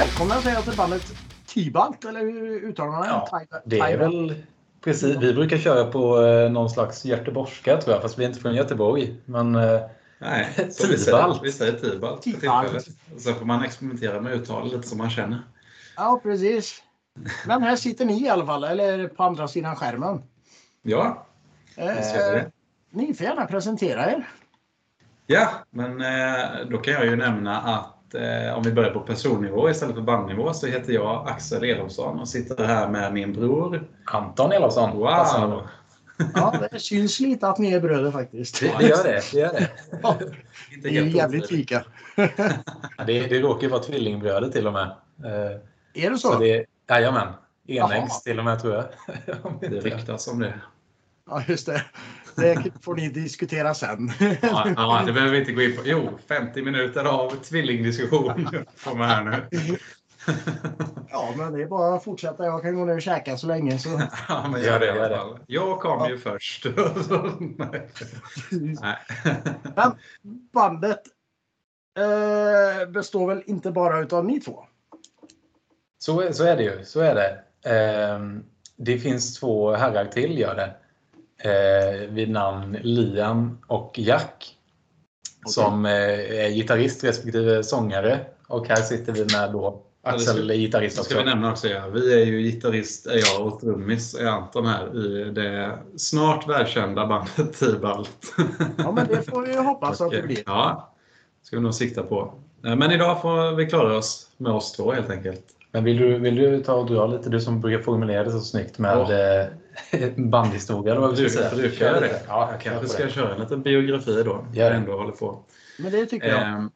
välkomna säger jag till bandet Tibalt, eller hur uttalar man det? Ja, Det är väl precis. Vi brukar köra på eh, någon slags göteborgska tror jag, fast vi är inte från Göteborg. Men eh, Nej, så vi säger, Tibalt. vi säger Tibalt för Tibalt. tillfället. Sen får man experimentera med uttal lite som man känner. Ja, precis. Men här sitter ni i alla fall, eller på andra sidan skärmen. Ja, Eh, ni får gärna presentera er. Ja, men eh, då kan jag ju nämna att eh, om vi börjar på personnivå istället för bandnivå så heter jag Axel Elofsson och sitter här med min bror. Anton Elofsson. Wow! Ja, det syns lite att ni är bröder faktiskt. Det, det gör det. det, gör det. Ja, Inte Ni är jävligt lika. Det, det råkar ju vara tvillingbröder till och med. Eh, Är det så? Så det, jajamän. Enäggs till och med tror jag. Om Det ryktas om det. Ja, just det. Det får ni diskutera sen. Ja, ja, det behöver vi inte gå in på. Jo, 50 minuter av tvillingdiskussion får man här nu. Ja, men det är bara att fortsätta. Jag kan gå ner och käka så länge. Så. Ja, men gör det i Gör alla fall. Jag kom ju först. Nej. Nej. Men bandet eh, består väl inte bara utav ni två? Så, så är det ju. Så är det. Ehm, det finns två herrar till gör det. Eh, vid namn Liam och Jack. Som eh, är gitarrist respektive sångare. Och här sitter vi med då Axel ska- gitarrist Det ska vi också. nämna också. Ja. Vi är ju gitarrist, är jag och trummis är Anton här i det snart välkända bandet Tibalt. Ja, men det får vi ju hoppas att det blir. Ja, ska vi nog sikta på. Eh, Men idag får vi klara oss med oss två helt enkelt. Men vill du, vill du ta och dra lite, du som brukar formulera det så snyggt med Ja. Eh, bandhistoria? Vi ska Brukar, säga. brukar jag det? Ja, Jag kanske ska det. köra en liten biografi då. Gör det. Ändå håller på. Men det tycker jag. Ehm,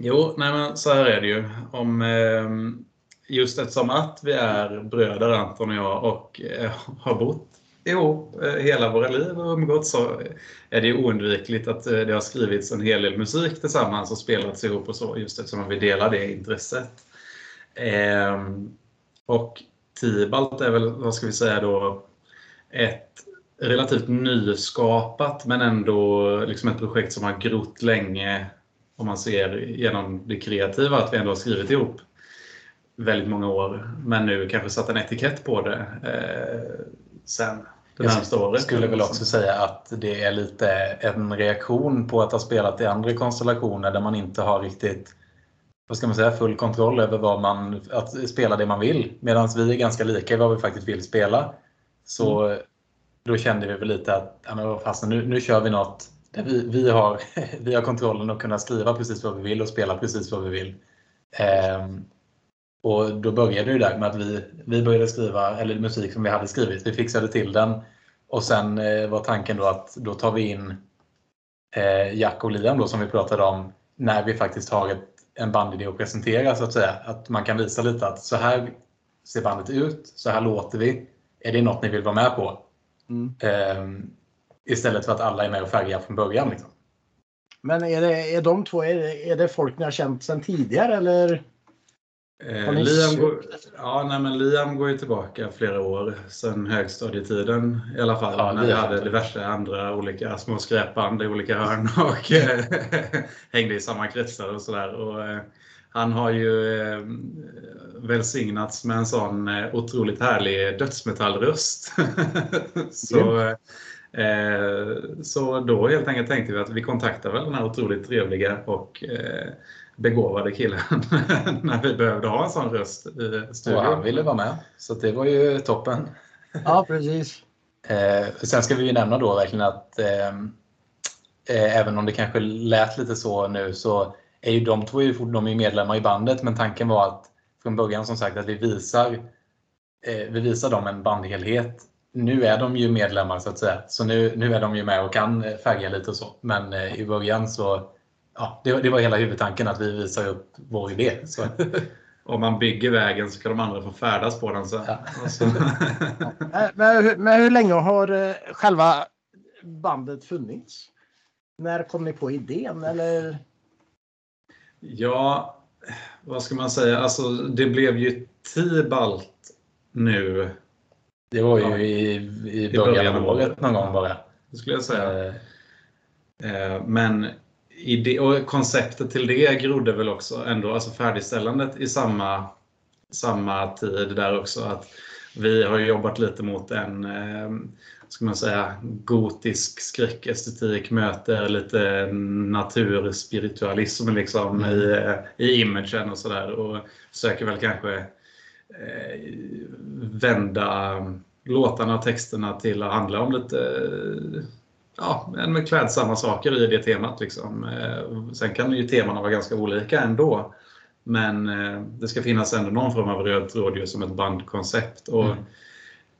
jo, nej men så här är det ju. Om, ehm, just eftersom att vi är bröder, Anton och jag, och eh, har bott ihop eh, hela våra liv och umgåtts så är det ju oundvikligt att eh, det har skrivits en hel del musik tillsammans och spelats ihop och så, just eftersom vi delar det intresset. Ehm, och Tibalt är väl, vad ska vi säga då, ett relativt nyskapat men ändå liksom ett projekt som har grott länge om man ser genom det kreativa att vi ändå har skrivit ihop väldigt många år men nu kanske satt en etikett på det eh, sen det Jag närmaste året. skulle väl också säga att det är lite en reaktion på att ha spelat i andra konstellationer där man inte har riktigt vad ska man säga, full kontroll över vad man, att spela det man vill. Medan vi är ganska lika i vad vi faktiskt vill spela. Så då kände vi väl lite att ja, men vad fasen, nu, nu kör vi något där vi, vi, har, vi har kontrollen att kunna skriva precis vad vi vill och spela precis vad vi vill. Ehm, och då började det där med att vi, vi började skriva, eller musik som vi hade skrivit, vi fixade till den. Och sen eh, var tanken då att då tar vi in eh, Jack och Liam då som vi pratade om när vi faktiskt har ett, en bandidé att presentera så att säga. Att man kan visa lite att så här ser bandet ut, så här låter vi. Är det något ni vill vara med på? Mm. Ehm, istället för att alla är med och färgar från början. Liksom. Men är, det, är de två, är det, är det folk ni har känt sedan tidigare eller? Eh, Liam, går, ja, nej, men Liam går ju tillbaka flera år, sedan högstadietiden i alla fall. Ja, när vi hade det. diverse andra olika små skräpband i olika hörn och eh, hängde i samma kretsar och sådär. Och, eh, han har ju eh, välsignats med en sån eh, otroligt härlig dödsmetallröst. så, eh, så då helt enkelt tänkte vi att vi kontaktar väl den här otroligt trevliga och eh, begåvade killen när vi behövde ha en sån röst i Och studion. han ville vara med. Så det var ju toppen. Ja, precis. Eh, sen ska vi ju nämna då verkligen att eh, eh, även om det kanske lät lite så nu så är ju de två ju, fort- de är medlemmar i bandet men tanken var att från början som sagt att vi visar, eh, vi visar dem en bandhelhet. Nu är de ju medlemmar så att säga så nu, nu är de ju med och kan eh, färga lite och så men eh, i början så ja, det, det var hela huvudtanken att vi visar upp vår idé. Så, Om man bygger vägen så kan de andra få färdas på den sen. Ja. Så- Men, men, hur- men hur länge har eh, själva bandet funnits? När kom ni på idén? Eller? Ja, vad ska man säga? Alltså, det blev ju Tibalt nu, det var ju Ja. i, i I början av året någon gång bara. skulle jag säga. Eh, Eh, Men idé, och konceptet till det grodde väl också ändå, alltså färdigställandet i samma, samma tid där också. Att vi har jobbat lite mot en eh, ska man säga, gotisk skräckestetik möter lite naturspiritualism liksom mm. i, i imagen och sådär. Och försöker väl kanske eh, vända låtarna och texterna till att handla om lite ja, med klädsamma saker i det temat. Liksom. Eh, sen kan ju temana vara ganska olika ändå. Men eh, det ska finnas ändå någon form av röd tråd som ett bandkoncept. Och, mm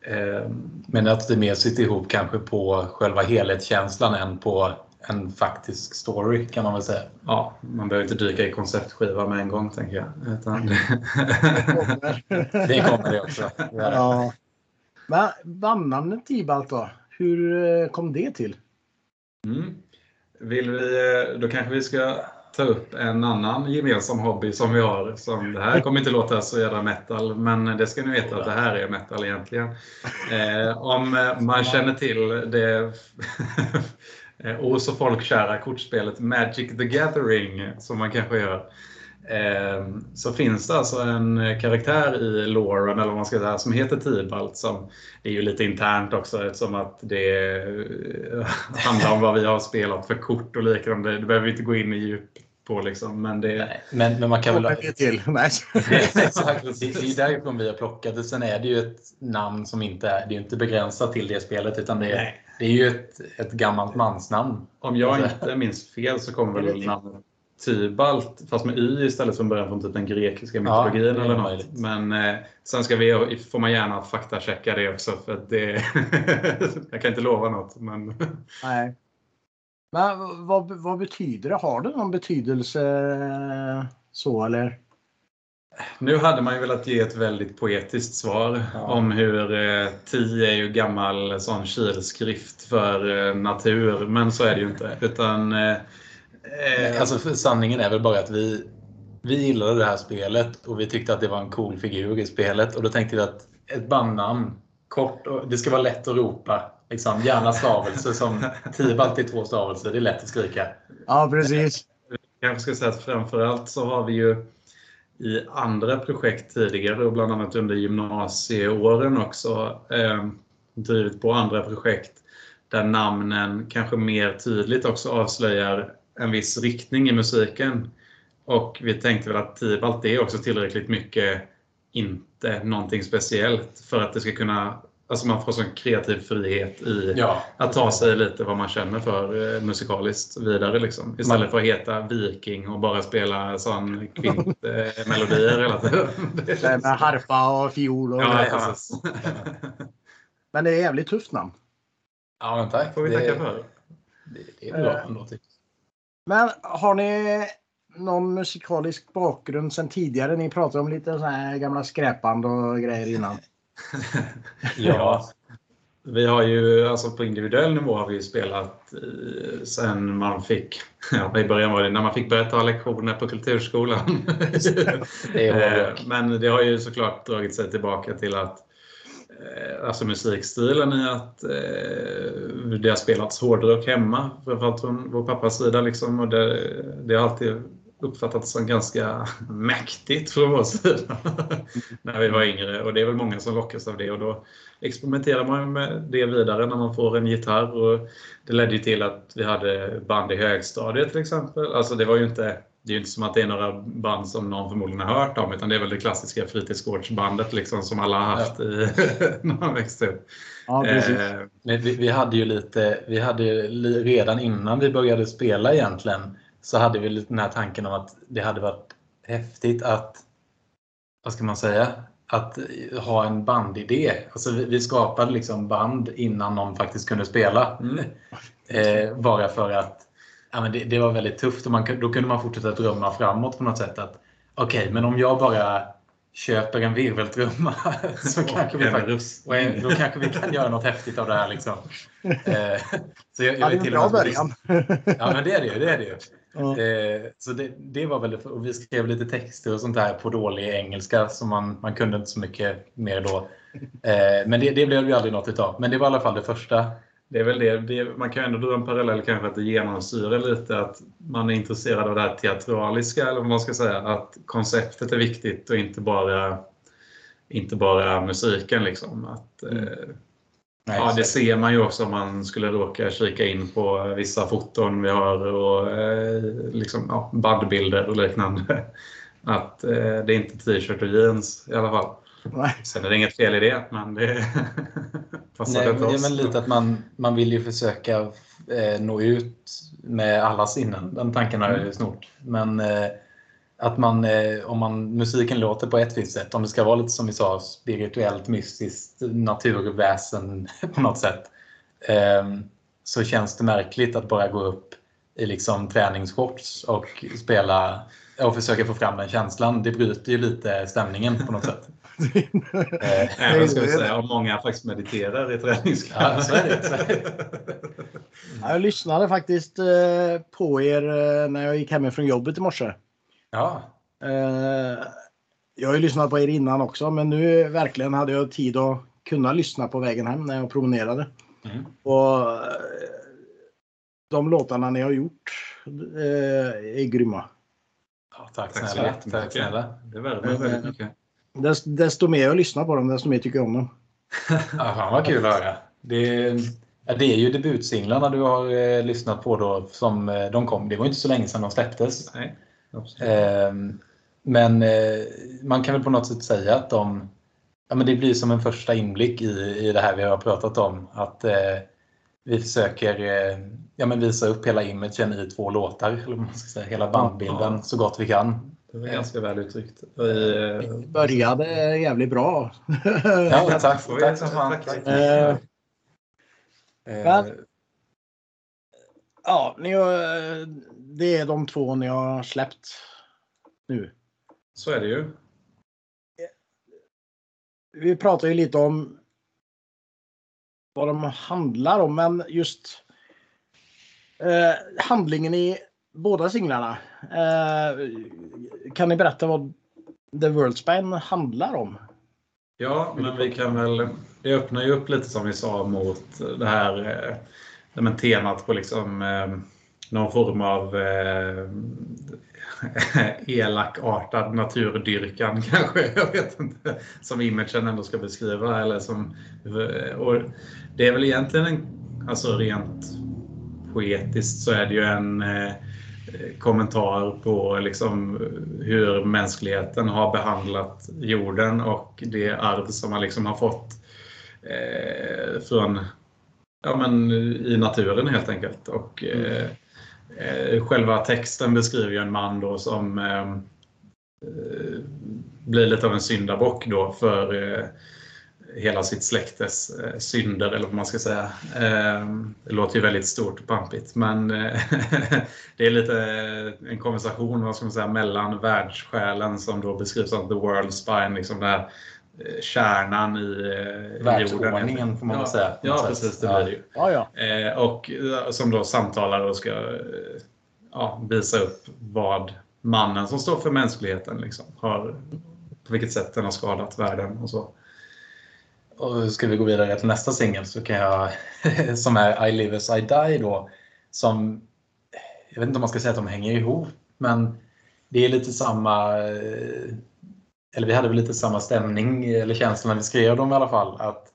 eh, Men att det mer sitter ihop kanske på själva helhetskänslan än på en faktisk story kan man väl säga. Ja, man behöver inte dyka i konceptskiva med en gång tänker jag. Utan... det kommer det också. Ja. Men bandnamnet Tibalt då? Hur eh, kom det till? Mm. Vill vi, eh, då kanske vi ska ta upp en annan gemensam hobby som vi har. Som, det här kommer inte låta så jävla metal, men det ska ni veta att det här är metal egentligen. Eh, om man känner till det eh, och så folkkära kortspelet Magic the Gathering, som man kanske gör, så finns det alltså en karaktär i Lauren, eller vad man ska säga, som heter Tibalt. Som är ju lite internt också eftersom att det eh, handlar om vad vi har spelat för kort och liknande. Det behöver vi inte gå in i djup på. Liksom, men, det... Nej, men, men man kan väl... Det till. Nej. Exakt, det är därifrån vi har plockat det. Sen är det ju ett namn som inte är, det är inte begränsat till det spelet utan det är, det är ju ett, ett gammalt mansnamn. Om jag inte minns fel så kommer väl namnet Tybalt, fast med Y istället från början från typ den grekiska mytologin ja, eller något. Men eh, sen ska vi, får man gärna faktachecka det också för det, jag kan inte lova något. Men... Nej. Men vad, vad betyder det? Har det någon betydelse så eller? Nu hade man ju velat ge ett väldigt poetiskt svar ja. om hur eh, Ti är ju gammal sån kilskrift för eh, natur, men så är det ju inte. Utan eh, Eh, alltså sanningen är väl bara att vi, vi gillade det här spelet och vi tyckte att det var en cool figur i spelet och då tänkte vi att ett bandnamn, kort och det ska vara lätt att ropa. Liksom, gärna stavelse som Tibalt i två stavelser, det är lätt att skrika. Ja, precis. Jag kanske ska säga att framförallt så har vi ju i andra projekt tidigare och bland annat under gymnasieåren också eh, drivit på andra projekt där namnen kanske mer tydligt också avslöjar en viss riktning i musiken. Och vi tänkte väl att Tibalt är också tillräckligt mycket inte någonting speciellt för att det ska kunna Alltså man får sån kreativ frihet i ja. att ta sig lite vad man känner för eh, musikaliskt vidare. Liksom. Istället man... för att heta Viking och bara spela sån kvint-melodier eh, hela tiden. med harpa och fiol och ja, ja. Men det är jävligt tufft namn. Ja, men tack. får vi tacka för. Det, det är bra ändå. Typ. Men har ni någon musikalisk bakgrund sen tidigare? Ni pratade om lite så här gamla skräpband och grejer innan. ja, vi har ju alltså på individuell nivå har vi spelat sen man fick, ja, i början var det när man fick börja ta lektioner på kulturskolan. det Men det har ju såklart dragit sig tillbaka till att Eh, Eh, alltså musikstilen i att eh, det har spelats hårdrock hemma, framförallt från vår pappas sida. Liksom, och det, det har alltid uppfattats som ganska mäktigt från vår sida när vi var yngre. Och det är väl många som lockas av det. Och då experimenterar man med det vidare när man får en gitarr. Och det ledde ju till att vi hade band i högstadiet till exempel. Alltså det var ju inte det är ju inte som att det är några band som någon förmodligen har hört om utan det är väl det klassiska fritidsgårdsbandet liksom, som alla har haft ja. i, när man växte upp. Ja, eh, vi, vi, hade ju lite, vi hade redan innan vi började spela egentligen så hade vi den här tanken om att det hade varit häftigt att, vad ska man säga, att ha en bandidé. Alltså vi, vi skapade liksom band innan någon faktiskt kunde spela. Mm. Eh, bara för att ja, men det, det, var väldigt tufft och man, då kunde man fortsätta drömma framåt på något sätt. att Okej, okay, men om jag bara köper en virveltrumma så kanske vi, faktiskt, då kanske vi kan göra något häftigt av det här. Liksom. Eh, så jag, jag ja, det är en bra början. Ja, men det är det ju. Det är det ju. Ja. Eh, så det, det, var väl, och vi skrev lite texter och sånt där på dålig engelska så man, man kunde inte så mycket mer då. Eh, men det, det blev ju aldrig något utav. Men det var i alla fall det första det är väl det. det. Man kan ändå dra en parallell kanske att det genomsyrar lite att man är intresserad av det här teatraliska, eller vad man ska säga. Att konceptet är viktigt och inte bara, inte bara musiken. Liksom. Att, mm. eh, Nej, ja, det ser man ju också om man skulle råka kika in på vissa foton vi har och eh, liksom, ja, bandbilder och liknande. Att eh, det är inte t-shirt och jeans i alla fall. Nej. Sen är det inget fel i det, men det passar Nej, inte oss. Men lite att man, man vill ju försöka eh, nå ut med alla sinnen. Den tanken har jag ju mm. snort. Men eh, att man, eh, om man, musiken låter på ett visst sätt, om det ska vara lite som vi sa, spirituellt, mystiskt, naturväsen på något sätt, eh, så känns det märkligt att bara gå upp i liksom träningsshorts och spela och försöka få fram den känslan. Det bryter ju lite stämningen på något sätt. Även ska vi säga om många faktiskt mediterar i träningskläder. Ja. Jag lyssnade faktiskt eh, på er eh, när jag gick hemifrån jobbet i morse. Ja. Eh, jag har ju lyssnat på er innan också, men nu verkligen hade jag tid att kunna lyssna på vägen hem när jag promenerade. Mm. Och de låtarna ni har gjort är grymma. Tack, tack snälla. Tack snälla. Det värmer väldigt mycket. Desto mer jag lyssnar på dem, desto mer tycker jag om dem. ja, fan vad kul att höra. Det, det är ju debutsinglarna du har eh, lyssnat på då som eh, de kom. Det var inte så länge sedan de släpptes. Nej, eh, men eh, man kan väl på något sätt säga att de ja, men det blir som en första inblick i, i det här vi har pratat om. Att eh, vi försöker eh, ja, men visa upp hela imagen i två låtar, eller man ska säga, hela bandbilden ja. så gott vi kan. Det var ganska väl uttryckt. Vi eh, började jävligt bra. ja, tack. tack så fan. Eh, men, ja, ni det är de två ni har släppt nu. Så är det ju. Vi pratar ju lite om vad de handlar om, men just eh, handlingen i båda singlarna. Eh, kan ni berätta vad The World Span handlar om? Ja, men vi kan väl... Det öppnar ju upp lite som vi sa mot det här eh, temat på liksom eh, någon form av eh, elakartad naturdyrkan kanske. Jag vet inte. Som imagen ändå ska beskriva. Eller som, och det är väl egentligen en, alltså rent poetiskt så är det ju en eh, kommentar på liksom hur mänskligheten har behandlat jorden och det arv som man liksom har fått eh, från ja, men, i naturen helt enkelt. Och, eh, eh, själva texten beskriver ju en man då som blir lite av en syndabock då för hela sitt släktes eh, synder, eller vad man ska säga. Eh, det låter ju väldigt stort och pampigt, men eh, det är lite en konversation vad ska man säga, mellan världssjälen som då beskrivs som the world spine, liksom där kärnan i, jorden. får man ja, säga. Ja, precis. Det blir det ju. Ja, ja. Och som då samtalar och ska ja, visa upp vad mannen som står för mänskligheten liksom, har, på vilket sätt den har skadat världen och så. Och ska vi gå vidare till nästa singel så kan jag, som är I live as I die då, som, jag vet inte om man ska säga att de hänger ihop, men det är lite samma, eh, eller vi hade väl lite samma stämning eller känsla när vi skrev dem i alla fall. Att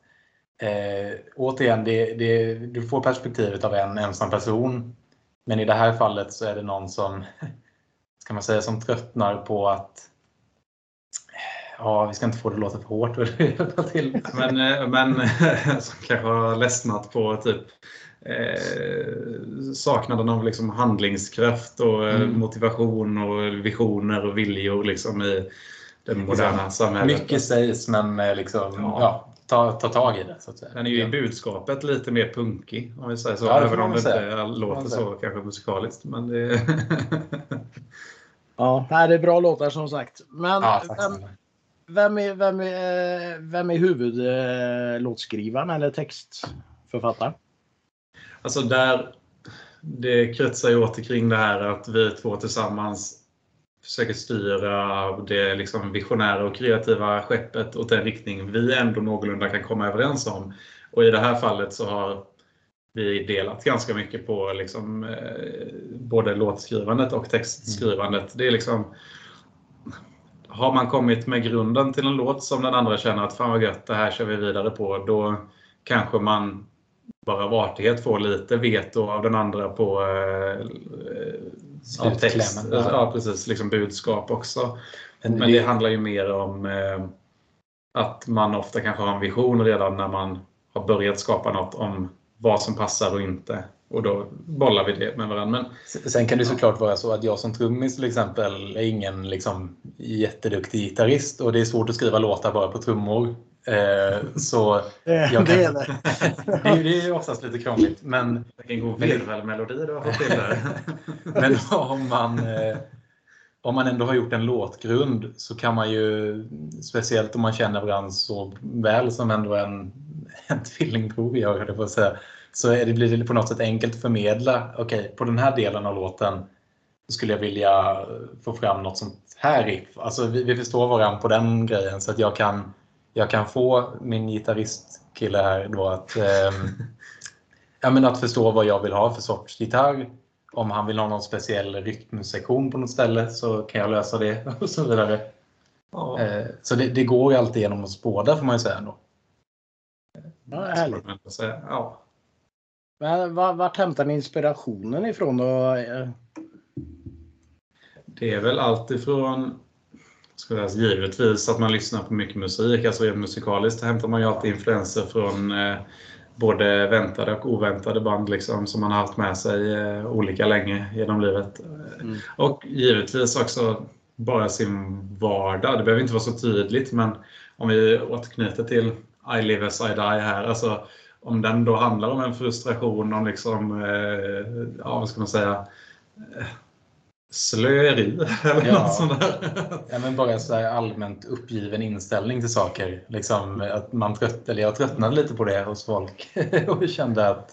eh, Återigen, det, det, du får perspektivet av en ensam person, men i det här fallet så är det någon som, ska man säga, som tröttnar på att Ja, vi ska inte få det att låta för hårt. till. Men, eh, men som kanske har ledsnat på typ eh, saknaden av liksom handlingskraft och eh, mm. motivation och visioner och viljor liksom i det moderna samhället. Mycket sägs men eh, liksom, ja. ja ta, ta tag i det. Så att säga. Den är ju i budskapet lite mer punkig om vi säger så. Ja, även om det inte låter så kanske musikaliskt. Men det... ja, det är bra låtar som sagt. Men ja, vem är, vem är, vem är huvudlåtskrivaren eller textförfattaren? Alltså där, det kretsar ju åter kring det här att vi två tillsammans försöker styra det liksom visionära och kreativa skeppet åt den riktning vi ändå någorlunda kan komma överens om. Och i det här fallet så har vi delat ganska mycket på liksom, eh, både låtskrivandet och textskrivandet. Det är liksom, har man kommit med grunden till en låt som den andra känner att fan vad gött, det här kör vi vidare på. Då kanske man bara av artighet får lite veto av den andra på eh, ja, text. Ja, precis. Liksom budskap också. Men det handlar ju mer om eh, att man ofta kanske har en vision redan när man har börjat skapa något om vad som passar och inte. Och då bollar vi det med varandra. Men, Sen kan det såklart vara så att jag som trummis till exempel är ingen liksom, jätteduktig gitarrist och det är svårt att skriva låtar bara på trummor. Eh, så Det, jag det kan, är det. det, är, det är oftast lite krångligt. Men, vilken god virvelmelodi du har fått till där. men om, man, eh, om man ändå har gjort en låtgrund så kan man ju, speciellt om man känner varandra så väl som ändå en, en tvillingbror gör, jag på att säga, så är det, blir det på något sätt enkelt att förmedla. Okej, på den här delen av låten skulle jag vilja få fram något sånt här riff. Alltså vi, vi förstår varandra på den grejen så att jag kan, jag kan få min gitarristkille här då att, ehm, ja, men att förstå vad jag vill ha för sorts gitarr. Om han vill ha någon speciell rytmsektion på något ställe så kan jag lösa det och så vidare. Ja. Eh, Så det, det går ju alltid genom oss båda får man ju säga ändå. Ja, härligt. Ja. Men var- vart hämtar ni inspirationen ifrån då? Det är väl allt ifrån ska jag säga, givetvis att man lyssnar på mycket musik. Alltså rent musikaliskt hämtar man ju alltid influenser från eh, både väntade och oväntade band liksom, som man har haft med sig eh, olika länge genom livet. Mm. Och givetvis också bara sin vardag. Det behöver inte vara så tydligt men om vi återknyter till I live as I die här. Alltså, om den då handlar om en frustration, om liksom, eh, ja vad ska man säga, eh, slöeri eller Ja. något sånt där. Ja, men bara så allmänt uppgiven inställning till saker. Liksom att man trött, eller jag tröttnade lite på det hos folk och kände att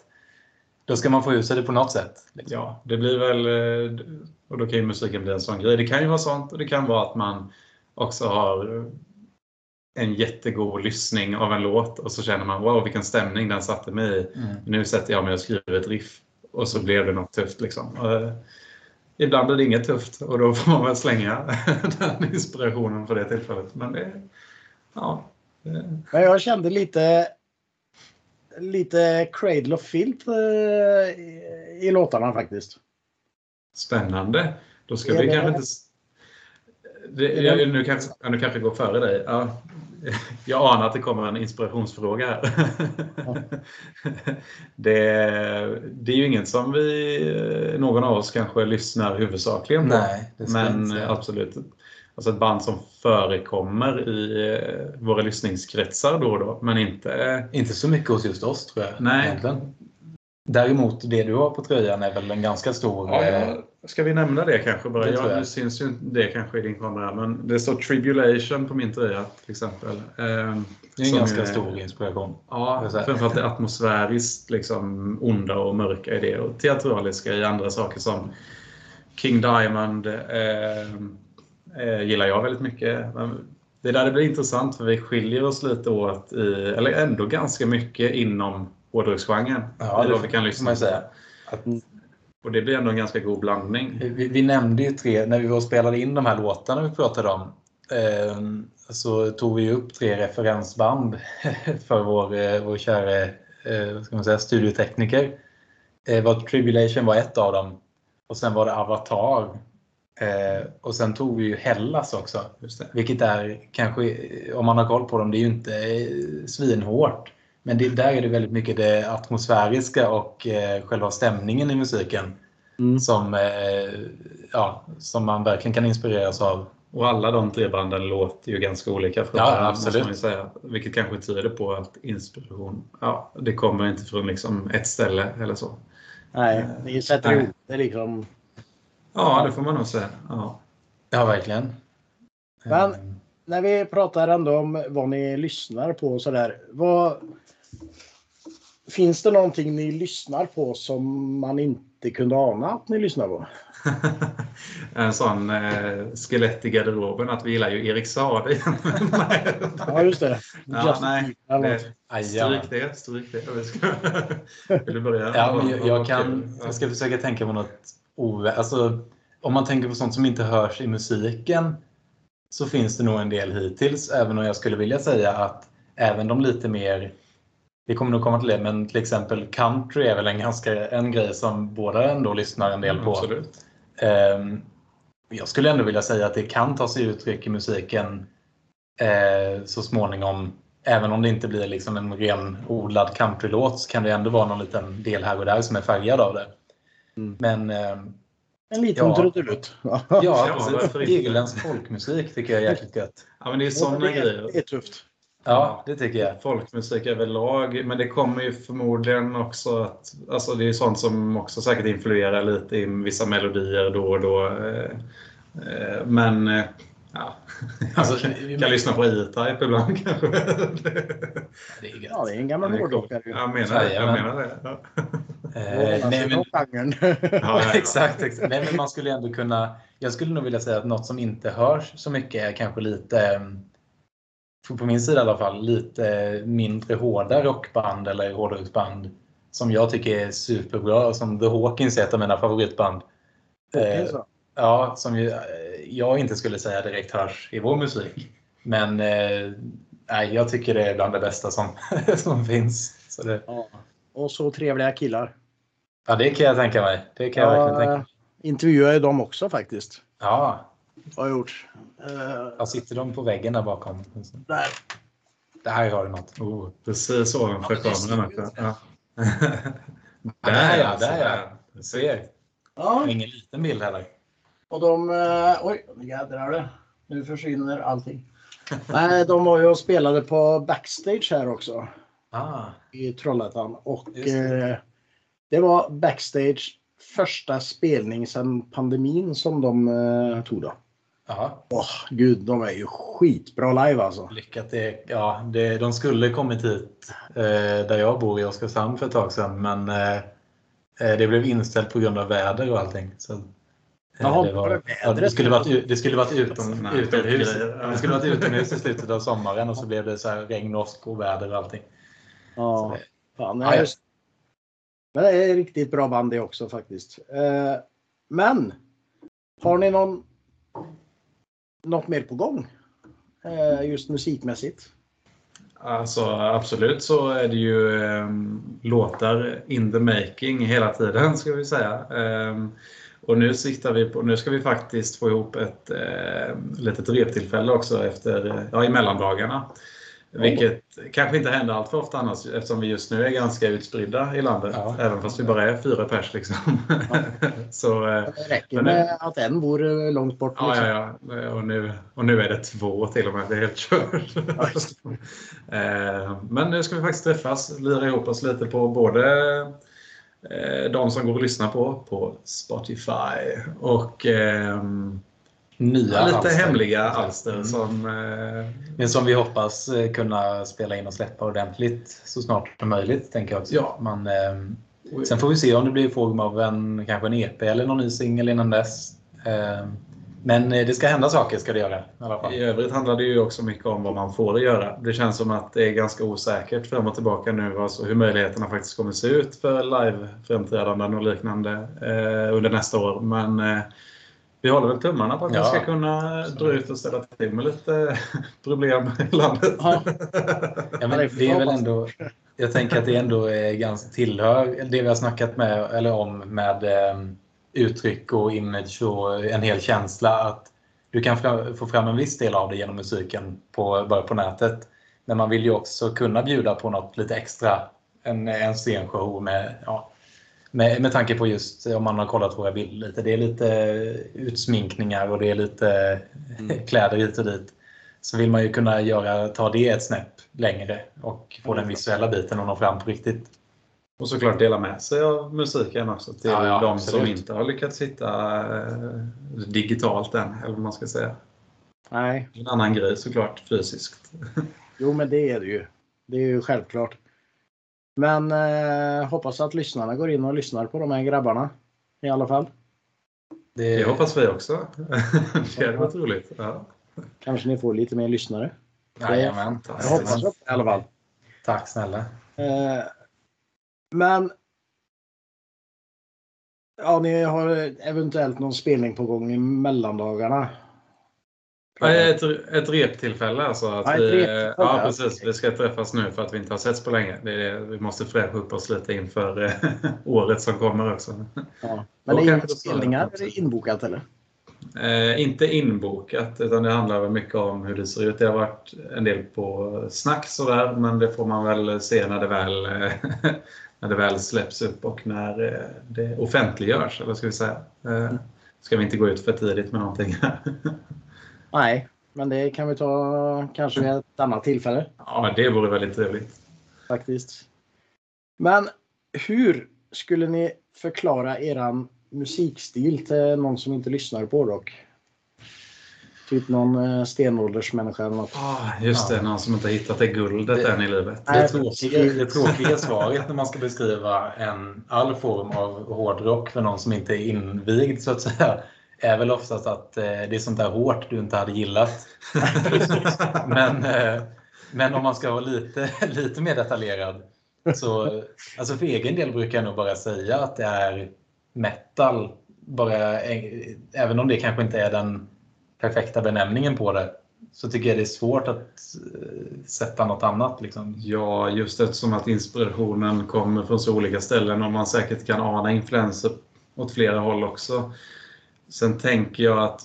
då ska man få ur sig det på något sätt. Liksom. Ja, det blir väl, eh, och då kan ju musiken bli en sån grej. Det kan ju vara sånt och det kan vara att man också har en jättegod lyssning av en låt och så känner man wow vilken stämning den satte mig i. Mm. Nu sätter jag mig och skriver ett riff och så blev det något tufft. Liksom. Och, eh, ibland är det inget tufft och då får man väl slänga den inspirationen för det tillfället. Men det, ja, Men jag kände lite lite Cradle of Filth eh, i, låtarna faktiskt. Spännande. Då ska vi det- kanske inte... Det, jag, nu, kanske, ja, nu kanske jag går före dig. Ja. Jag anar att det kommer en inspirationsfråga här. Det, det är ju inget som vi, någon av oss kanske lyssnar huvudsakligen på. Nej, det jag Men absolut. Alltså ett band som förekommer i eh, våra lyssningskretsar då och då. Men inte... Inte så mycket hos just oss tror jag. Nej. Egentligen. Däremot det du har på tröjan är väl en ganska stor... Ja, eh, ja. Ska vi nämna det kanske bara? Det Ja, nu syns ju inte det kanske i din kamera, men det står Tribulation på min tröja till exempel. Ehm, Det är en ganska är- stor inspiration. Ja, Det framförallt det atmosfäriskt liksom, onda och mörka i det och teatraliska i andra saker som King Diamond ehm, eh, gillar jag väldigt mycket. Men Det är där det blir intressant för vi skiljer oss lite åt, i, eller ändå ganska mycket inom hårdrocksgenren. Ja, det vi kan lyssna man säga. Att Och det blir ändå en ganska god blandning. Vi, vi nämnde ju tre, när vi var och spelade in de här låtarna vi pratade om, eh, så tog vi upp tre referensband för vår, eh, vår kära eh, ska man säga, studiotekniker. Eh, var Tribulation var ett av dem. Och sen var det Avatar. Eh, och sen tog vi ju Hellas också. Vilket är kanske, om man har koll på dem, det är ju inte eh, svinhårt. Men det, där är det väldigt mycket det atmosfäriska och eh, själva stämningen i musiken Mm. som, eh, ja, som man verkligen kan inspireras av. Och alla de tre banden låter ju ganska olika från Ja, varandra, absolut. måste man säga. Vilket kanske tyder på att inspiration, ja, det kommer inte från liksom ett ställe eller så. Nej, ni sätter ihop det liksom. Ja, det får man nog säga. Ja. Ja, verkligen. Men- Eh, När vi pratar ändå om vad ni lyssnar på och sådär. Vad, finns det någonting ni lyssnar på som man inte kunde ana att ni lyssnar på. en sån eh, skelett i garderoben att vi gillar ju Erik Saade. ja, just det. Ja, nej, det stryk det. Stryk det. Vill du börja? Ja, men jag, jag, kan, jag ska försöka tänka på något ovä... Alltså, om man tänker på sånt som inte hörs i musiken så finns det nog en del hittills, även om jag skulle vilja säga att även de lite mer vi kommer nog komma till det, men till exempel country är väl en ganska en grej som båda ändå lyssnar en del på. Mm, jag skulle ändå vilja säga att det kan ta sig uttryck i musiken eh, så småningom. Även om det inte blir liksom en renodlad countrylåt så kan det ändå vara någon liten del här och där som är färgad av det. Mm. Men eh, En liten Ja. trudelutt. Ja, Ja, precis. Irländsk folkmusik tycker jag är jäkligt gött. Ja, men det är sådana det, grejer. det är tufft. Ja, det tycker jag. Folkmusik överlag, men det kommer ju förmodligen också att... Alltså det är sånt som också säkert influerar lite i vissa melodier då och då. eh, eh, Men... eh, Ja, Alltså, jag kan lyssna på E-Type ibland kanske. Det är gött. Ja, det är en gammal hårdrockare. ju. Jag menar det. Jag menar det. Ja. Eh, Ja, nej, men. Ja, ja, ja. exakt, exakt. Nej, men man skulle ändå kunna... Jag skulle nog vilja säga att något som inte hörs så mycket är kanske lite, eh, på min sida i alla fall, lite mindre hårda rockband eller hårdrocksband som jag tycker är superbra. Som The Hawkins är ett av mina favoritband. Eh. Ja, som ju, eh, jag inte skulle säga direkt hörs i vår musik. Men eh, nej, jag tycker det är bland det bästa som, som finns. Så det, Ja. Och så trevliga killar. ja, det kan jag tänka mig. Det kan jag verkligen tänka mig. intervjuar ju dem också faktiskt. Ja, Har jag gjort. Ja, sitter de på väggen där bakom? där. Där har du något. Oh, precis ovanför Ja, kameran. Ja. Där ja, där ja. Du ser. Ja, Ingen liten bild heller. och de... eh, Oj, nu jädrar det. Nu försvinner allting. Nej, de var ju och spelade på backstage här också. Ah, i Trollhättan. Och det. eh, det var backstage första spelning sedan pandemin som de eh, tog då. Ja, Åh gud, de är ju skitbra live alltså. lyckat. Det, ja, det, de skulle kommit hit eh, där jag bor i Oskarshamn för ett tag sedan, men eh, eh, det blev inställt på grund av väder och allting. Så, eh, Jaha, det, var det ja, det skulle varit, det skulle varit utom, utomhus. Det skulle varit utomhus i slutet av sommaren och så blev det så här regn, åsk och väder och allting. Ja, Så det- fan, ja. just- Men det är riktigt bra band det också faktiskt. Eh, men har ni någon något mer på gång? Eh, just musikmässigt? Alltså absolut så är det ju eh, låtar in the making hela tiden ska vi säga. Eh, och nu siktar vi på, nu ska vi faktiskt få ihop ett eh, litet reptillfälle också efter, ja, i mellandagarna. Vilket kanske inte händer allt för ofta annars eftersom vi just nu är ganska utspridda i landet. Ja. Även fast vi bara är fyra pers liksom. så, eh, Det räcker Men nu- med att en bor eh, långt bort. Ja, liksom. ja, ja. Och nu, och nu är det två till och med. Det är helt kört. Ja, Eh, Men nu ska vi faktiskt träffas, lira ihop oss lite på både de som går att lyssna på på Spotify och ehm, Nya lite alster. hemliga alster Mm. som eh, Men som vi hoppas eh, kunna spela in och släppa ordentligt så snart som möjligt. tänker jag också. Ja. Man, eh, sen får vi se om det blir i form av en, kanske en EP eller någon ny singel innan dess. Eh, men eh, det ska hända saker ska det göra i alla fall. I övrigt handlar det ju också mycket om vad man får göra. Det känns som att det är ganska osäkert fram och tillbaka nu alltså hur möjligheterna faktiskt kommer se ut för live-framträdanden och liknande eh, under nästa år. Men vi håller väl tummarna på att Ja. vi ska kunna dra ut och ställa till med lite problem i landet. Ja. Ja, men det är väl ändå, jag tänker att det ändå är ganska tillhör det vi har snackat med, eller om med eh, uttryck och image och en hel känsla att du kan få fram en viss del av det genom musiken på, bara på nätet. Men man vill ju också kunna bjuda på något lite extra, en, en scenshow med, ja, med, med tanke på just om man har kollat våra bilder lite. Det är lite utsminkningar och det är lite kläder hit och dit så vill man ju kunna göra, ta det ett snäpp längre och få den visuella biten att nå fram på riktigt. Och såklart dela med sig av musiken också till Ja, ja, de absolut. som inte har lyckats hitta eh, digitalt än, eller vad man ska säga. Nej, En annan grej såklart, fysiskt. jo men det är det ju. Det är ju självklart. Men eh, hoppas att lyssnarna går in och lyssnar på de här grabbarna. i alla fall. Det, Det hoppas vi också. Det hade varit roligt. Ja. Kanske ni får lite mer lyssnare. Jajamän. Jag hoppas det i alla fall. Tack snälla. Eh, men ja, ni har eventuellt någon spelning på gång i mellandagarna. Ja, Ett, ett reptillfälle alltså. Att Ja, vi, reptillfälle, ja, precis. Vi ska träffas nu för att vi inte har setts på länge. Det vi måste fräscha upp oss lite inför eh, året som kommer också. Ja. Men är det spelningar är det inbokat eller? Eh, inte inbokat, utan det handlar väl mycket om hur det ser ut. Det har varit en del på snack sådär, men det får man väl se när det väl, eh, när det väl släpps upp och när eh, det offentliggörs, eller ska vi säga. Eh, ska vi inte gå ut för tidigt med någonting. Nej, men det kan vi ta kanske vid ett annat tillfälle Ja, det vore väldigt trevligt. faktiskt. Men hur skulle ni förklara eran musikstil till någon som inte lyssnar på rock? Typ någon eh, stenåldersmänniska eller något. Ah, just det, någon som inte har hittat det guldet Det- än i livet. Det, Nej, tråkiga, det tråkiga svaret när man ska beskriva en, all form av hårdrock för någon som inte är invigd så att säga är väl oftast att eh, det är sånt där hårt du inte hade gillat. men, eh, men om man ska vara lite, lite mer detaljerad så alltså för egen del brukar jag nog bara säga att det är metal. Bara, eh, även om det kanske inte är den perfekta benämningen på det så tycker jag det är svårt att eh, sätta något annat. Liksom. Ja, just eftersom att inspirationen kommer från så olika ställen och man säkert kan ana influenser åt flera håll också. Sen tänker jag att,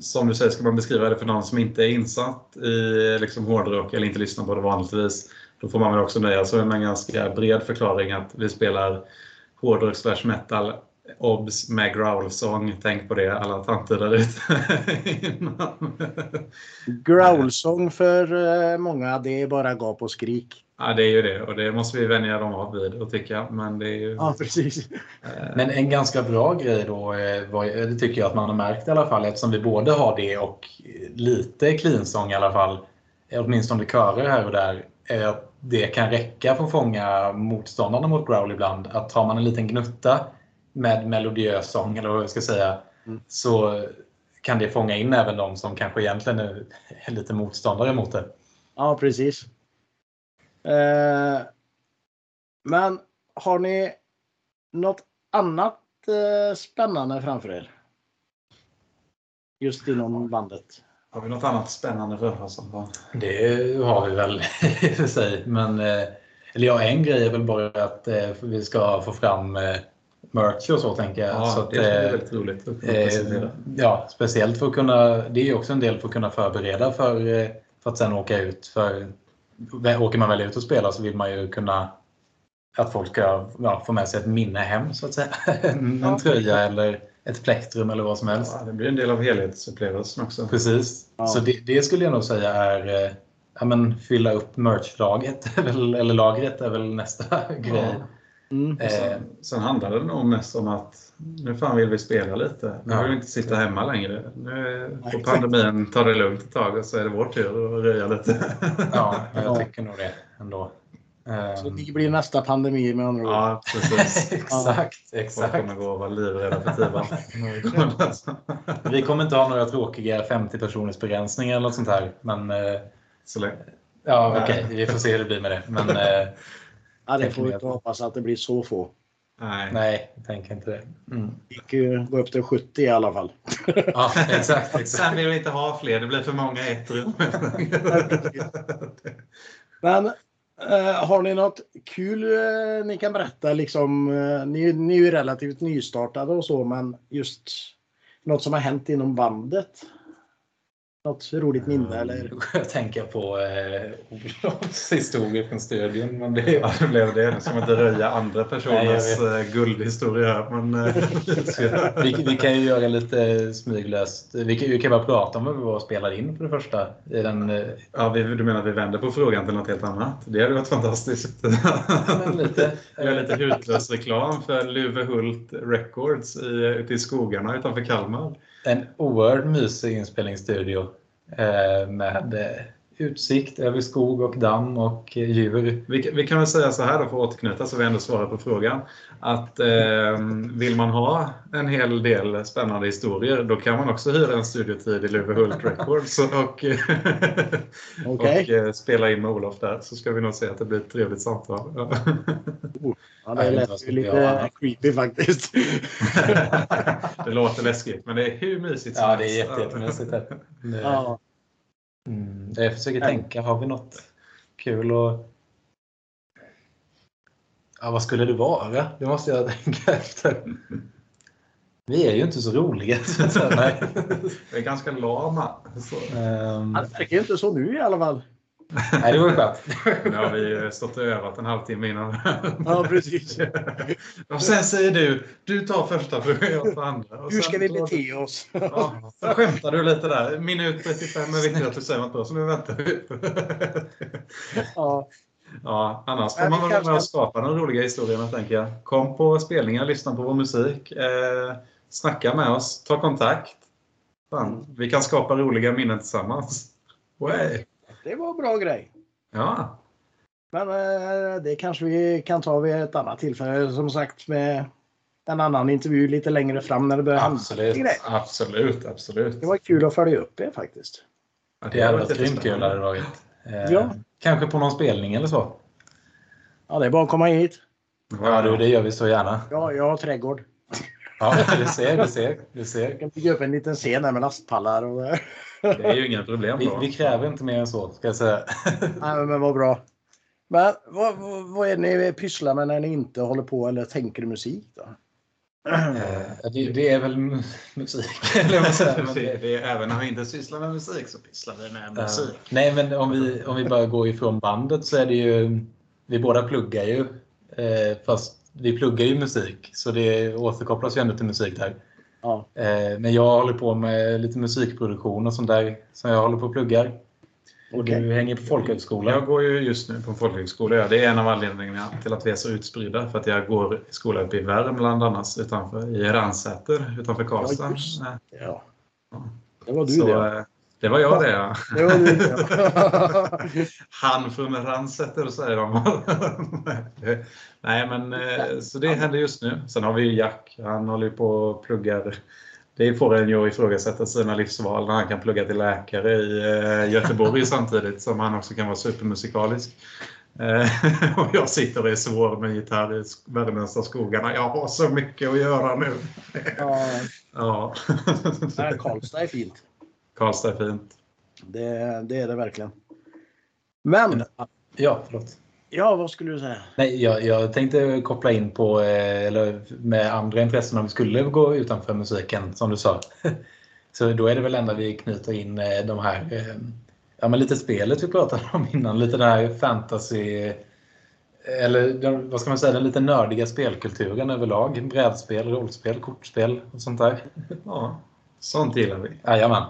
som du säger, ska man beskriva det för någon som inte är insatt i liksom, hårdrock eller inte lyssnar på det vanligtvis, då får man väl också nöja sig med en ganska bred förklaring att vi spelar hårdrock slash metal Obs med growlsång. Tänk på det alla tanter där ute. Growlsång för eh, många, det är bara gap och skrik. Ja, det är ju det och det måste vi vänja dem av vid och tycka. Men det är ju... Ja, precis. eh, Men en ganska bra grej då, eh, var- det tycker jag att man har märkt i alla fall, eftersom vi både har det och lite cleansång i alla fall, eh, åtminstone körer här och där, är att det kan räcka för att fånga motståndarna mot growl ibland. Att har man en liten gnutta med melodiös sång, eller vad jag ska säga, Mm. så kan det fånga in även de som kanske egentligen är är lite motståndare mot det. Ja, precis. Eh, men har ni något annat eh, spännande framför er? Just inom bandet. Har vi något annat spännande för oss? Det har vi väl i och för sig. Men, eh, eller ja, en grej är väl bara att vi ska få fram merch och så tänker jag. Ja, så att, det eh, väldigt roligt eh, ja, speciellt för att kunna, det är också en del för att kunna förbereda för, för att sen åka ut. För, åker man väl ut och spelar så vill man ju kunna att folk ska ja, få med sig ett minne hem så att säga. En, en tröja eller ett plektrum eller vad som helst. Ja, det blir en del av helhetsupplevelsen också. Precis. Ja. Så det, det skulle jag nog säga är eh, ja, men, fylla upp merchlaget väl- eller lagret är väl nästa grej. Mm. Eh, Sen, sen handlar det nog mest om att nu fan vill vi spela lite. Nu Ja. vill vi inte sitta hemma längre. Nu får pandemin ta det lugnt ett tag och så är det vår tur att röja lite. ja, jag Ja. tycker nog det ändå. Så ni blir nästa pandemi med andra ord. ja, precis. exakt, Folk exakt. kommer gå och vara livrädda för Tivan. Vi kommer inte ha några tråkiga 50 personers begränsningar eller något sånt här. Men eh, Så länge. ja, okej, vi får se hur det blir med det. Men eh, Ja, det får vi inte att- hoppas att det blir så få. Nej. nej, jag tänker inte det. Mm. Gick ju gå upp till 70 i alla fall. Ja, exakt, Sen exakt. vill vi inte ha fler, det blir för många i ett rum. Men eh, har ni något kul eh, ni kan berätta? Liksom, eh, ni, ni är ju relativt nystartade och så, men just något som har hänt inom bandet? Något roligt minne eller? Jag tänker på eh, Olofs historia från studion. Men det, Ja, det blev det. Nu ska man inte röja andra personers Nej, eh, guldhistoria. Men, eh, vi vi, kan ju göra lite smyglöst. Vi kan, vi kan bara prata om vad vi var och spelade in för det första. I den, eh, ja, vi, du menar att vi vänder på frågan till något helt annat? Det hade varit fantastiskt. men lite. Vi lite hutlös reklam för Luvehult Records i, ute i skogarna utanför Kalmar. En oerhört mysig inspelningsstudio. Eh, med, eh, utsikt över skog och damm och eh, djur. Vi, vi kan väl säga så här då för att återknyta så vi ändå svarar på frågan. Att eh, vill man ha en hel del spännande historier då kan man också hyra en studiotid i Luvehult Records och, Okej. och eh, spela in med Olof där så ska vi nog se att det blir ett trevligt samtal. Ja, det lät lite creepy faktiskt. det låter läskigt men det är hur mysigt som Ja, det är jätte, jättemysigt. Ja. Mm, jag försöker tänka, har vi något kul och Ja, vad skulle det vara? Det måste jag tänka efter. Vi är ju inte så roliga. Så, nej. Det är ganska lama. Så. Ja, Det verkar inte så nu i alla fall. Nej, det var skönt. Nu har vi stått och övat en halvtimme innan. Ja, precis. Och sen säger du, du tar första frågan, jag tar andra. Och Hur sen ska vi bete oss? Ja, skämtar du lite där. Minut 35 är viktigt att du säger något bra, så nu väntar vi. Ja. Ja, annars får man väl vara med och skapa de roliga historierna, tänker jag. Kom på spelningar, lyssna på vår musik, eh, snacka med oss, ta kontakt. Fan, vi kan skapa roliga minnen tillsammans. Way. Det var en bra grej. Ja, Men eh, det kanske vi kan ta vid ett annat tillfälle. Som sagt med en annan intervju lite längre fram när det börjar hända Absolut. grejer. absolut, absolut. Det var kul att följa upp er faktiskt. Ja, Det hade varit grymt kul. Hade det varit. Eh, Ja. Kanske på någon spelning eller så. Ja, det är bara att komma hit. Ja, du, det gör vi så gärna. Ja, jag har trädgård. Ja, du ser, du ser. Du Jag ser. kan bygga upp en liten scen där med lastpallar. Och det. Är ju inga problem. Vi, vi kräver inte mer än så, ska jag säga. Nej, men vad bra. Men vad, vad, är det ni pysslar med när ni inte håller på eller tänker musik? Då? Eh, Det, det är väl mu- musik. Eller vad säger man? det, det är, även när vi inte sysslar med musik så pysslar vi med musik. Nej, men om vi, om vi bara går ifrån bandet så är det ju... Vi båda pluggar ju. Eh, fast vi pluggar ju musik, så det återkopplas ju ändå till musik där. Ja. Eh, men jag håller på med lite musikproduktion och sånt där som jag håller på och pluggar. Och Okej. du hänger på folkhögskola. Jag går ju just nu på folkhögskola. Ja. Det är en av anledningarna till att vi är så utspridda. För att jag går i skola uppe i Värmland annars, utanför, i Ransäter utanför Karlstad. Ja, Ja. Det var du så, det. Det var jag det ja. Det. Han från Ransäter säger de. Nej men eh, så det händer just nu. Sen har vi ju Jack. Han håller ju på och pluggar. Det får en ju att ifrågasätta sina livsval när han kan plugga till läkare i eh, Göteborg samtidigt som han också kan vara supermusikalisk. Eh, Och jag sitter och är svår med gitarr i sk- värmländska skogarna. Jag har så mycket att göra nu. Ja, Ja. nej, Karlstad är fint. Karlstad är fint. Det, det är det verkligen. Men, Ja, förlåt. ja vad skulle du säga? Nej, jag, jag tänkte koppla in på, eh, eller med andra intressen om vi skulle gå utanför musiken, som du sa. Så då är det väl ändå vi knyter in eh, de här, eh, ja men lite spelet vi pratade om innan, lite den här fantasy, eller den- vad ska man säga, den lite nördiga spelkulturen överlag. Brädspel, rollspel, kortspel och sånt där. Ja, sånt gillar vi. Jajamän.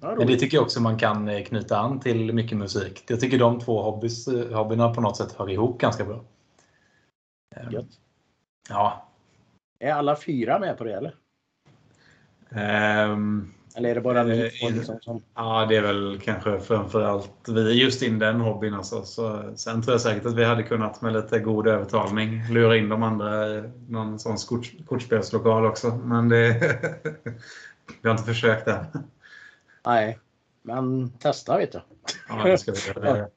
Ja, Men det tycker jag också man kan eh, knyta an till mycket musik. Jag tycker de två hobbys, eh, hobbyerna på något sätt hör ihop ganska bra. Eh, Gött. Ja, Är alla fyra med på det eller? Ehm, Eller är det bara ni Eh, liksom som... Ja, det är väl kanske framförallt vi just in den hobbyn. Alltså. Så, sen tror jag säkert att vi hade kunnat med lite god övertalning lura in de andra i någon sån kort, kortspelslokal också. Men det, vi har inte försökt än. Nej, men testa vet du. Ja, det ska vi göra.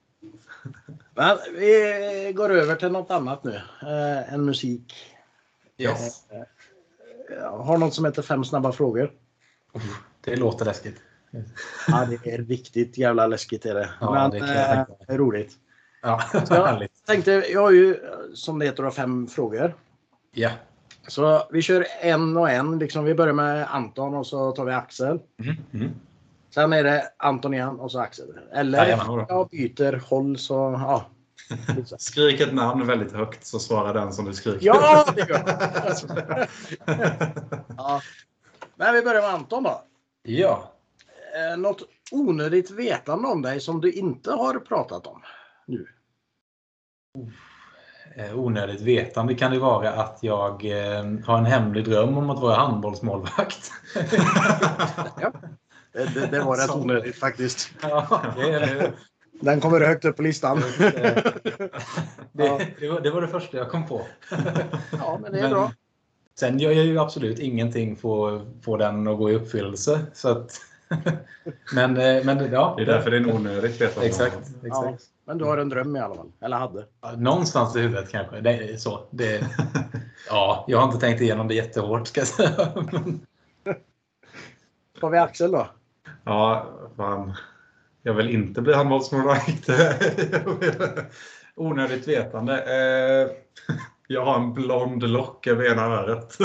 Men vi går över till något annat nu. Eh, en musik. yes. Jag har något som heter fem snabba frågor. det låter läskigt. Ja, det är riktigt jävla läskigt är det. Ja, Men det jag eh, är roligt. Ja, Ja. härligt. Tänkte, jag har ju som det heter fem frågor. Ja. Så vi kör en och en. Liksom, vi börjar med Anton och så tar vi Axel. Mm, mm. Sen är det Anton igen och så Axel. Eller Jajamän. jag byter håll så ja. Skrik ett namn väldigt högt så svarar den som du skriker. Ja, det gör jag. ja. Men vi börjar med Anton då. ja. Eh, Något onödigt vetande om dig som du inte har pratat om nu? Eh, Onödigt vetande kan det vara att jag eh, har en hemlig dröm om att vara handbollsmålvakt. Det Det, det var rätt onödigt faktiskt. Ja, det, är, Den kommer högt upp på listan. det, det, var, det var det första jag kom på. Ja, men det är Men bra. Sen gör jag ju absolut ingenting för att få den att gå i uppfyllelse. Så att, men, eh, men ja, Det är därför det är onödigt. Jag. Exakt. Ja, exakt. Men du har en dröm i alla fall. Eller hade. Ja, Någonstans i huvudet kanske. Det är så. Det, ja, jag har inte tänkt igenom det jättehårt ska jag säga. Har vi Axel då? Ja, fan. Jag vill inte bli handbollsmålvakt. Onödigt vetande. Eh, Jag har en blond lock över ena örat.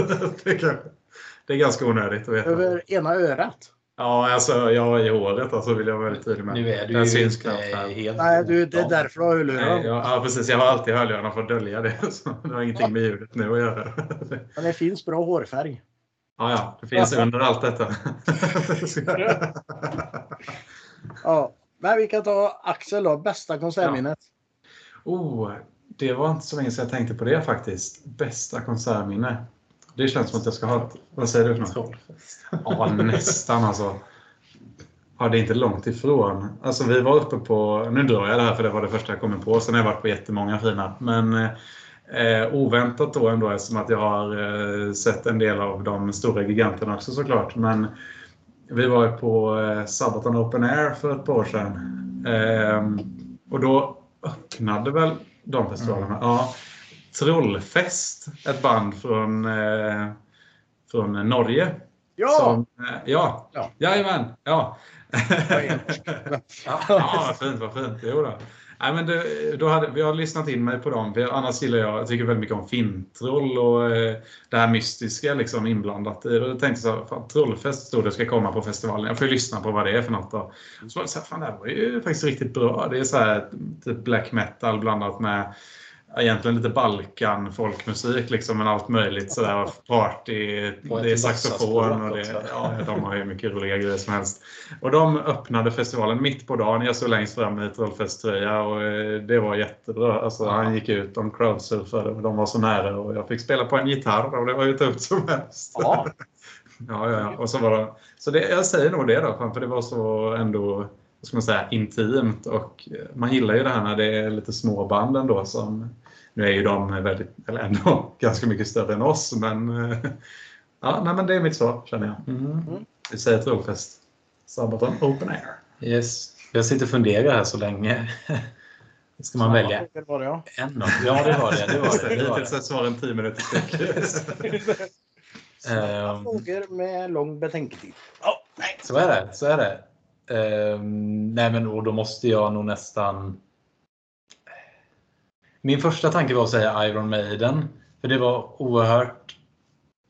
Det är ganska onödigt att veta. Över ena örat? Ja, alltså jag i håret alltså, vill jag vara väldigt tydlig med. Nu är du Den ju syns inte helt... Nej, du, det är därför du har Nej, hörlurar. jag, ja, precis. Jag har alltid hörlurarna för att dölja det. Så det har ingenting med ljudet nu att göra. Men det finns bra hårfärg. Ja, ja, det finns under allt detta. Ja. Men vi kan ta Axel då. Bästa konsertminnet. Oh, det var inte så länge sedan jag tänkte på det faktiskt. Bästa konsertminne. Det känns som att jag ska ha ett... Vad säger du för något? Trollfest. Ja, nästan alltså. Ja, det är inte långt ifrån. Alltså vi var uppe på, nu drar jag det här för det var det första jag kom på, sen har jag varit på jättemånga fina. Men eh, oväntat då ändå eftersom att jag har eh, sett en del av de stora giganterna också såklart. Men vi var på eh, Sabaton Open Air för ett par år sedan. Eh, och då öppnade väl de festivalerna. Ja, Trollfest, ett band från, eh, från Norge. Ja! Som, eh, ja, Ja. jajamän. Ja. Ja. vad fint, vad fint. Jo då. Nej, men det, då hade, vi har lyssnat in mig på dem. För annars gillar jag, jag tycker väldigt mycket om fintroll och eh, det här mystiska liksom inblandat. Och tänkte jag så här, fan, Trollfest stod det ska komma på festivalen. Jag får ju lyssna på vad det är för något. Då. Så så här, fan det här var ju faktiskt riktigt bra. Det är så här typ black metal blandat med egentligen lite Balkan folkmusik liksom, men allt möjligt sådär party. Det är saxofon och det, ja, de har ju mycket roliga grejer som helst. Och de öppnade festivalen mitt på dagen. Jag stod längst fram i trollfesttröja och eh, det var jättebra. Alltså, Han gick ut, de crowdsurfade och de var så nära och jag fick spela på en gitarr och det var ju tufft som helst. Ja. Ja, ja, ja. Och så var det, så det, jag säger nog det då, för det var så ändå ska man säga, intimt och man gillar ju det här när det är lite små band ändå som nu är ju de väldigt, eller ändå ganska mycket större än oss men eh, ja, nej, men det är mitt svar känner jag. Mm. Vi säger Trollfest. Sabaton Open Air. Yes. Jag sitter och funderar här så länge. Ska man välja Det var det, ja. en av? Ja, det var det. det, var det, det, var det. ett svar en 10 minuter styck. Frågor med lång betänketid. Nej. Så är det. Så är det. Ehm, nej, men och då måste jag nog nästan... Min första tanke var att säga Iron Maiden. För det var oerhört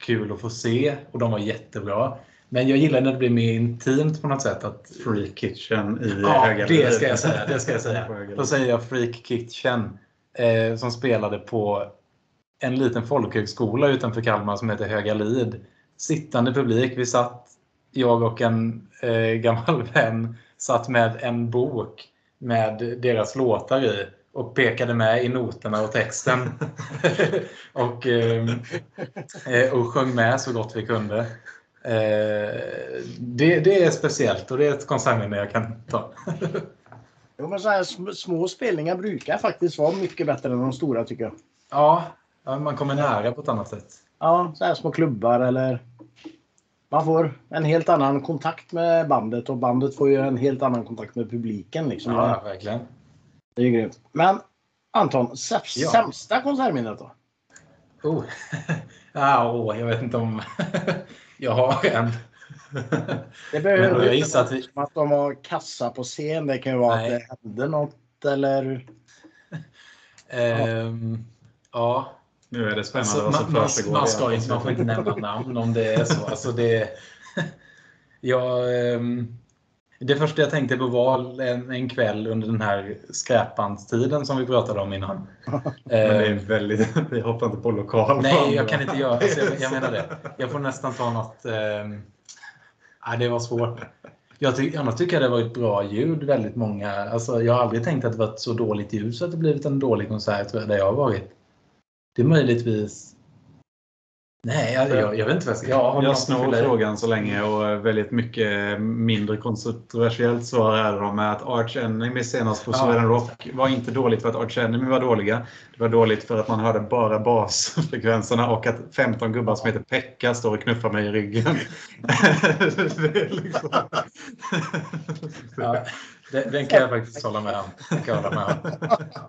kul att få se och de var jättebra. Men jag gillar när det blir mer intimt på något sätt. Att, Free Kitchen i ja, Höga det ska jag säga. Det ska jag säga. Då säger jag Freak Kitchen. Eh, som spelade på en liten folkhögskola utanför Kalmar som heter Höga Lid. Sittande publik. Vi satt, jag och en eh, gammal vän, satt med en bok med deras låtar i och pekade med i noterna och texten. och, eh, eh, och sjöng med så gott vi kunde. Eh, det, det är speciellt och det är ett konsertminne jag kan ta. Jo, men så här sm- små spelningar brukar faktiskt vara mycket bättre än de stora tycker jag. Ja, ja, man kommer nära på ett annat sätt. Ja, så här små klubbar eller... Man får en helt annan kontakt med bandet och bandet får ju en helt annan kontakt med publiken. Liksom. Ja, verkligen. Det är ju grymt. Men Anton, sämst- Ja. sämsta konsertminnet då? Oh. ja, åh, jag vet inte om jag har en. Det behöver jag inte att vi- som att de har kassa på scen. Det kan ju vara Nej. att det hände något eller... Ehm, ja, Nu är det spännande alltså, vad man, som man, försiggår. man, ska inte, man får inte nämna namn om det är så. Alltså det, jag, ehm, det första jag tänkte på var en, en kväll under den här skräpbandstiden som vi pratade om innan. Men det är väldigt, vi hoppar inte på lokal. Nej, jag kan inte göra alltså, jag, jag menar det. Jag får nästan ta något... Eh, det var svårt. Jag ty, annars tycker jag det var ett bra ljud väldigt många. Alltså, jag har aldrig tänkt att det var ett så dåligt ljud så att det blivit en dålig konsert där jag har varit. Det är möjligtvis Nej, jag, jag, jag vet inte vad jag ska... Jag, har Jag snor frågan så länge och väldigt mycket mindre kontroversiellt svar här då med att Arch Enemy senast på Ja. Sweden Rock var inte dåligt för att Arch Enemy var dåliga. Det var dåligt för att man hörde bara basfrekvenserna och att 15 gubbar som heter Pekka står och knuffar mig i ryggen. det är liksom... Ja, den, den kan jag faktiskt hålla med om. Den kan jag hålla med om.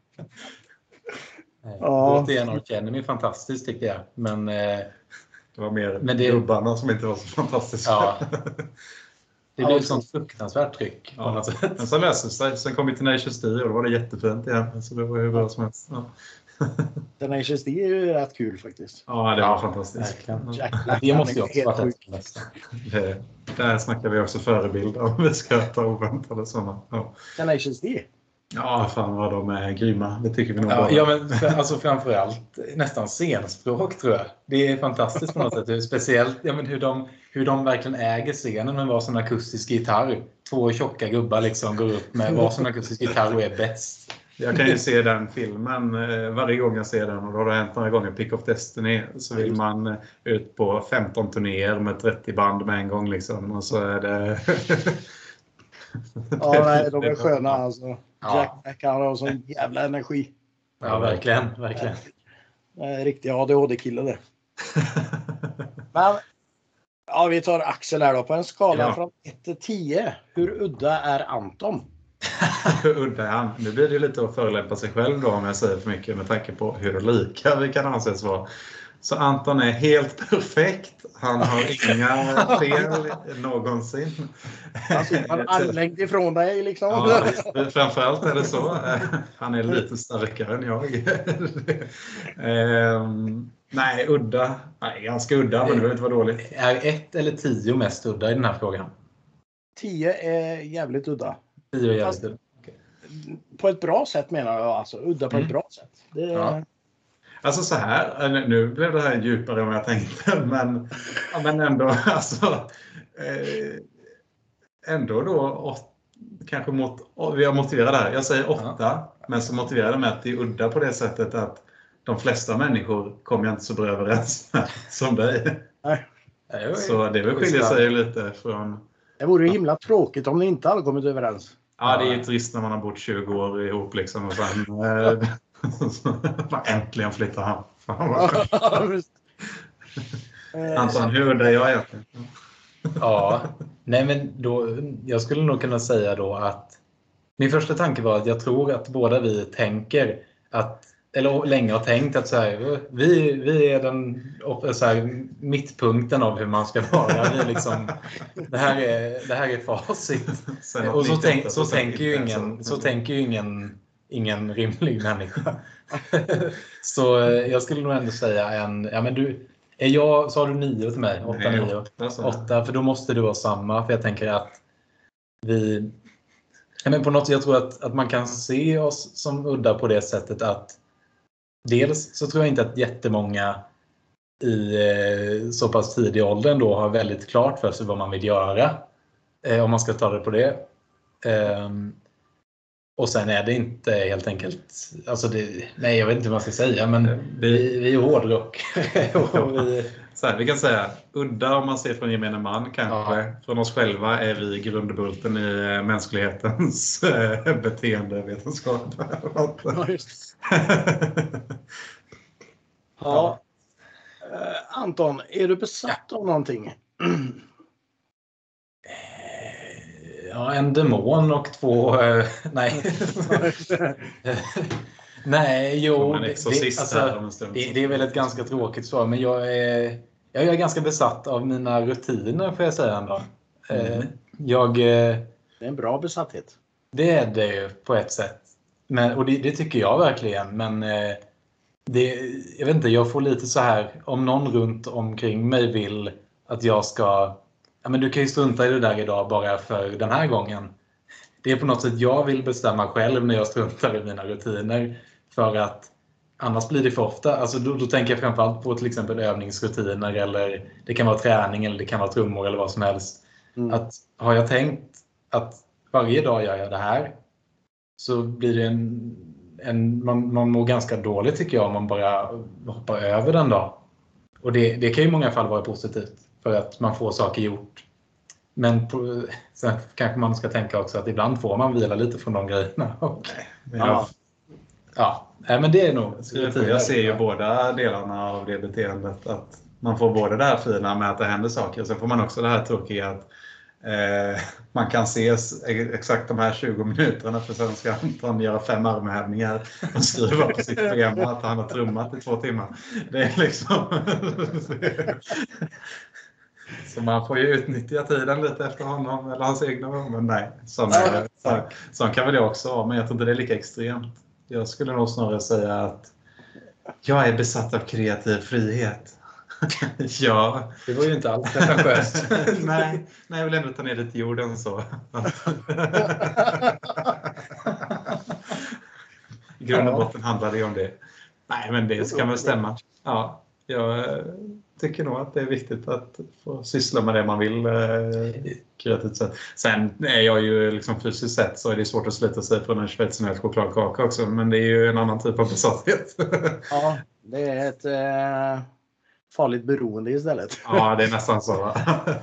Ja. Återigen, Arch Enemy är fantastiskt tycker jag. Men eh, Det var mer Men det- gubbarna som inte var så fantastiska. ja, det Ja, ett sånt fruktansvärt tryck på Ja. något sätt. Men sen löste det sig. Sen kom vi till Nations D och då var det jättefint igen. Så det var hur bra som helst. Ja, Tenacious D är ju rätt kul faktiskt. ja det var fantastiskt. Verkligen. Jäklar, Det måste ju också varit bästa. Det, där snackar vi också förebild om vi ska ta oväntade sådana. Ja. Tenacious D. ja, fan vad de är grymma. Det tycker vi nog Ja, ja, men för, alltså framförallt nästan scenspråk tror jag. Det är fantastiskt på något sätt. Hur, speciellt ja, men hur, de, hur de verkligen äger scenen med varsin akustisk gitarr. Två tjocka gubbar liksom går upp med varsin akustisk gitarr och är bäst. Jag kan ju se den filmen eh, varje gång jag ser den och då har det hänt några gånger. Pick of Destiny så vill man eh, ut på 15 turnéer med 30 band med en gång liksom. Och så är det... Ja, nej, de är sköna alltså. Ja. Jack Black han har sån jävla energi. Ja, verkligen. verkligen. Eh, Riktig ADHD-kille det. Men ja, vi tar Axel här då. På en skala Ja. från 1 till 10. Hur udda är Anton? Hur udda är han? Nu blir det lite att förolämpa sig själv då om jag säger för mycket med tanke på hur lika vi kan anses vara. Så Anton är helt perfekt. Han har inga fel någonsin. Alltså, han armlängd ifrån dig liksom. Ja, framförallt är det så. Han är lite starkare än jag. Ehm, nej, udda. Nej, ganska udda, men det behöver inte vara dåligt. Är ett eller tio mest udda i den här frågan? 10 är jävligt udda. Tio är jävligt udda. På ett bra sätt menar jag alltså. Udda på ett Mm. bra sätt. Det, Ja. Alltså så här, eh, nu blev det här djupare än vad jag tänkte, men, ja, men ändå alltså. Eh, ändå då åt, kanske mot, vi har motiverat det här. Jag säger åtta, men så motiverar det med att det är udda på det sättet att de flesta människor kommer jag inte så bra överens med som dig. Ja, det var- Så det väl skiljer sig ju lite från... det vore ju himla tråkigt om ni inte hade kommit överens. Ja, det är ju trist när man har bott 20 år ihop liksom och sen... Äntligen flyttar han. Fan vad skönt. Anton, hur udda är jag egentligen? Ja, nej men då, jag skulle nog kunna säga då att min första tanke var att jag tror att båda vi tänker att, eller länge har tänkt att så här, vi, vi är den så här, mittpunkten av hur man ska vara. Vi liksom, det, här är, det här är facit. Och så, 98% tänk, så tänker ju ingen, så. så tänker ju ingen, ingen rimlig människa. så eh, jag skulle nog ändå säga en, ja men du, är jag, så har du nio till mig, åtta, Nej, nio. åtta, så. Åtta, för då måste det vara samma. För jag tänker att vi... Ja, men på något sätt, jag tror att, att man kan se oss som udda på det sättet att dels så tror jag inte att jättemånga i eh, så pass tidig ålder då har väldigt klart för sig vad man vill göra. Eh, om man ska ta det på det. Ehm, och sen är det inte helt enkelt, alltså det, nej jag vet inte vad man ska säga men vi, vi är hårdrock. vi, Så här, vi kan säga udda om man ser från gemene man kanske. Ja. Från oss själva är vi grundbulten i eh, mänsklighetens eh, beteendevetenskap. Ja, just det. ja. Eh, Anton, är du besatt av någonting? Ja, en demon och två... eh, nej. nej, jo. Det- alltså, det, det är väl ett ganska tråkigt svar, men jag är, jag är ganska besatt av mina rutiner får jag säga ändå. Eh, Mm. Jag, eh, Det är en bra besatthet. det är det ju på ett sätt. Men, och det, det tycker jag verkligen, men det, jag vet inte, jag får lite så här, om någon runt omkring mig vill att jag ska, ja men du kan ju strunta i det där idag bara för den här gången. Det är på något sätt jag vill bestämma själv när jag struntar i mina rutiner. För att annars blir det för ofta. Alltså då, då tänker jag framförallt på till exempel övningsrutiner eller det kan vara träning eller det kan vara trummor eller vad som helst. Mm. Att har jag tänkt att varje dag gör jag det här så blir det en, en man, man mår ganska dåligt tycker jag om man bara hoppar över den dag. Och det, det kan ju i många fall vara positivt för att man får saker gjort. Men på, sen kanske man ska tänka också att ibland får man vila lite från de grejerna. Och, Ja. ja, nej, men det är nog Jag ser ju båda delarna av det beteendet. Att man får både det här fina med att det händer saker och sen får man också det här tråkiga att eh, man kan se s- exakt de här 20 minuterna för sen ska Anton göra fem armhävningar och skriva på sitt schema att han har trummat i två timmar. Det är liksom... Så man får ju utnyttja tiden lite efter honom eller hans egna men nej. Sån, är, så, sån kan väl jag också vara, men jag tror inte det är lika extremt. Jag skulle nog snarare säga att jag är besatt av kreativ frihet. ja. Det var ju inte alls pretentiöst. nej, nej, jag vill ändå ta ner till jorden så. I grund och botten handlar det om det. Nej, men det ska väl stämma. Ja, jag tycker nog att det är viktigt att få syssla med det man vill eh, kreativt sett. Sen är jag ju liksom fysiskt sett så är det svårt att slita sig från en schweizernöt chokladkaka också, men det är ju en annan typ av besatthet. Ja, det är ett eh, farligt beroende istället. ja, det är nästan så. va?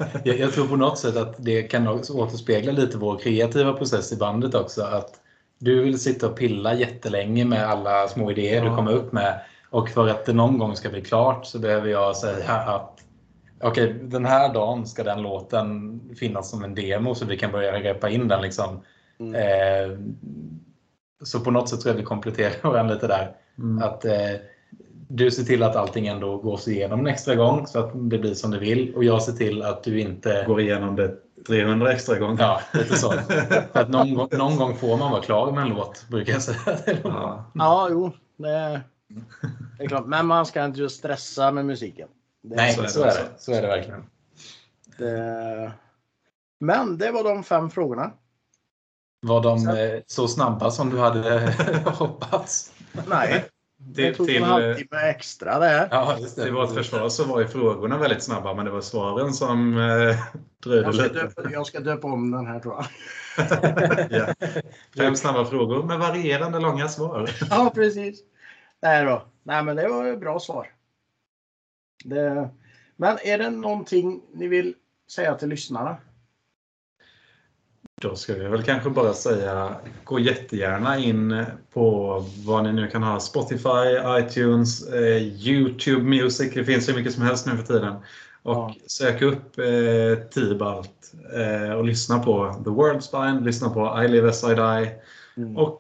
Jag, jag tror på något sätt att det kan också återspegla lite vår kreativa process i bandet också. Att du vill sitta och pilla jättelänge med alla små idéer Ja. du kommer upp med. Och för att det någon gång ska bli klart så behöver jag säga att okej, den här dagen ska den låten finnas som en demo så vi kan börja greppa in den. Liksom. Mm. Eh, så på något sätt tror jag vi kompletterar varandra lite där. Mm. Att eh, du ser till att allting ändå gås igenom en extra gång så att det blir som du vill. Och jag ser till att du inte... Går igenom det 300 extra gånger. Ja, lite så. För att någon, gång- någon gång får man vara klar med en låt, brukar jag säga. Ja. Ja, jo. Det, det är klart. Men man ska inte just stressa med musiken. Det, Nej, så så är det det. Så är det verkligen. det, men det var de fem frågorna. Var de Så- eh, så snabba som du hade hoppats? Nej, det Till, tog till, en halvtimme extra där. Ja, just det. till vårt försvar så var ju frågorna väldigt snabba, men det var svaren som eh, dröjde Jag ska, lite. döpa, jag ska döpa om den här tror jag. ja. Fem snabba frågor med varierande långa svar. Ja, precis. Nej då. Nej, men det var ett bra svar. Det, men är det någonting ni vill säga till lyssnarna? Då ska vi väl kanske bara säga, gå jättegärna in på vad ni nu kan ha. Spotify, iTunes, eh, YouTube Music. Det finns hur mycket som helst nu för tiden. Och Ja. sök upp eh, Tibalt eh, och lyssna på The World Spine, lyssna på I Live As I Die. Mm. Och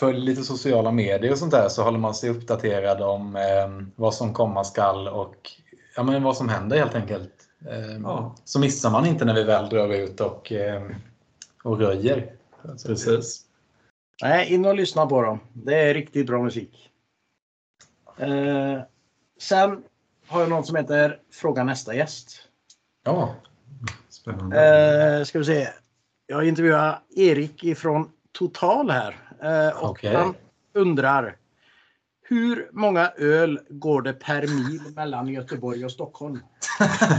Följ lite sociala medier och sånt där så håller man sig uppdaterad om eh, vad som komma skall och ja, men vad som händer helt enkelt. Eh, Ja. Så missar man inte när vi väl drar ut och, eh, och röjer. precis. Nej, in och lyssna på dem. Det är riktigt bra musik. Eh, sen har jag något som heter Fråga nästa gäst. Ja, Spännande. Eh, ska vi se. Jag intervjuar Erik ifrån Total här. Eh, och Okej. Han undrar hur många öl går det per mil mellan Göteborg och Stockholm?